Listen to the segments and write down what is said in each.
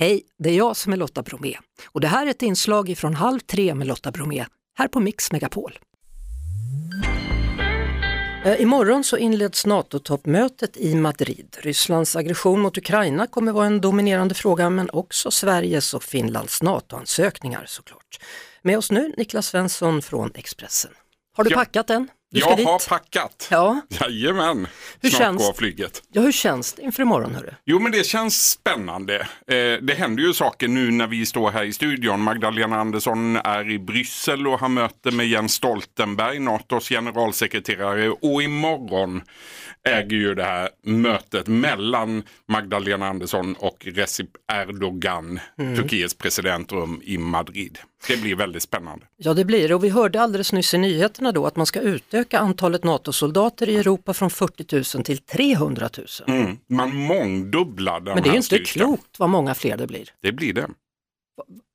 Hej, det är jag som är Lotta Bromé och det här är ett inslag från Halv tre med Lotta Bromé här på Mix Megapol. Eh, imorgon så inleds NATO-toppmötet i Madrid. Rysslands aggression mot Ukraina kommer vara en dominerande fråga men också Sveriges och Finlands NATO-ansökningar såklart. Med oss nu Niklas Svensson från Expressen. Har du Ja. packat än? Du Jag dit? har packat. Ja. Jajamän, Hur snart känns- går flyget. ja, hur känns det inför imorgon hörru? Jo men det känns spännande. Eh, det händer ju saker nu när vi står här i studion. Magdalena Andersson är i Bryssel och har möte med Jens Stoltenberg, NATOs generalsekreterare. Och imorgon äger ju det här mötet mellan Magdalena Andersson och Recep Erdogan, Turkiets president, rum i Madrid. Det blir väldigt spännande. Ja det blir det och vi hörde alldeles nyss i nyheterna då att man ska utöka antalet NATO-soldater i Europa från 40 000 till 300 000. Mm. Man mångdubblar den Men det är inte styrkan. klokt vad många fler det blir. Det blir det.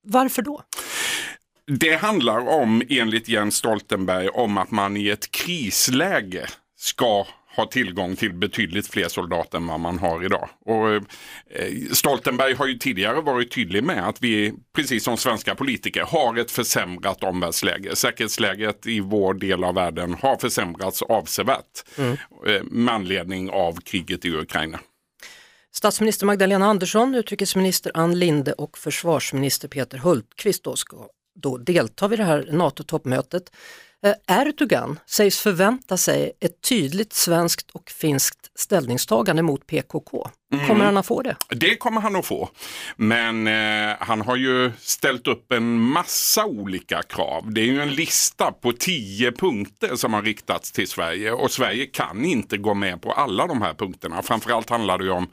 Varför då? Det handlar om, enligt Jens Stoltenberg, om att man i ett krisläge ska ha tillgång till betydligt fler soldater än vad man har idag. Och, eh, Stoltenberg har ju tidigare varit tydlig med att vi, precis som svenska politiker, har ett försämrat omvärldsläge. Säkerhetsläget i vår del av världen har försämrats avsevärt eh, med anledning av kriget i Ukraina. Statsminister Magdalena Andersson, utrikesminister Ann Linde och försvarsminister Peter Hultqvist då ska då delta vid det här NATO-toppmötet. Eh, Erdogan sägs förvänta sig ett tydligt svenskt och finskt ställningstagande mot PKK. Kommer han att få det? Det kommer han att få. Men eh, han har ju ställt upp en massa olika krav. Det är ju en lista på tio punkter som har riktats till Sverige och Sverige kan inte gå med på alla de här punkterna. Framförallt handlar det om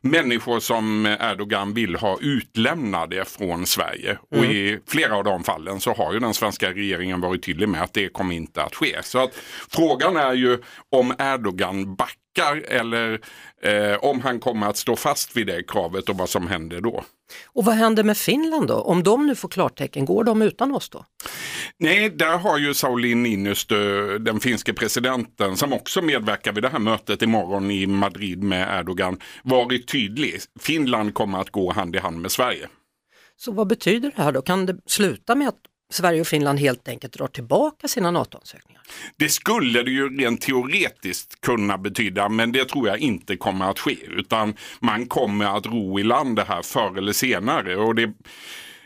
människor som Erdogan vill ha utlämnade från Sverige. Och i flera av de fallen så har ju den svenska regeringen varit tydlig med att det kommer inte att ske. Så att frågan är ju om Erdogan backar eller eh, om han kommer att stå fast vid det kravet och vad som händer då. Och vad händer med Finland då? Om de nu får klartecken, går de utan oss då? Nej, där har ju Sauli Niinistö, den finske presidenten, som också medverkar vid det här mötet imorgon i Madrid med Erdogan, varit tydlig. Finland kommer att gå hand i hand med Sverige. Så vad betyder det här då? Kan det sluta med att Sverige och Finland helt enkelt drar tillbaka sina NATO-ansökningar? Det skulle det ju rent teoretiskt kunna betyda, men det tror jag inte kommer att ske. Utan man kommer att ro i land det här förr eller senare. Och det,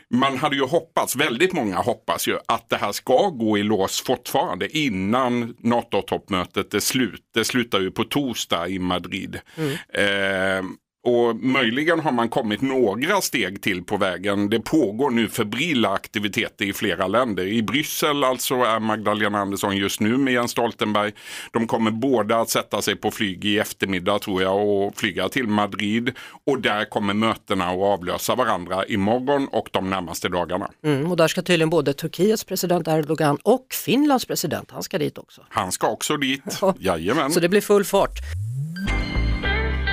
man hade ju hoppats, väldigt många hoppas ju, att det här ska gå i lås fortfarande innan NATO-toppmötet är slut. Det slutar ju på torsdag i Madrid. Eh, och möjligen har man kommit några steg till på vägen. Det pågår nu febrila aktiviteter i flera länder. I Bryssel alltså är Magdalena Andersson just nu med Jens Stoltenberg. De kommer båda att sätta sig på flyg i eftermiddag tror jag och flyga till Madrid. Och där kommer mötena att avlösa varandra imorgon och de närmaste dagarna. Mm, och där ska tydligen både Turkiets president Erdogan och Finlands president, han ska dit också. Han ska också dit. Ja. Jajamän. Så det blir full fart.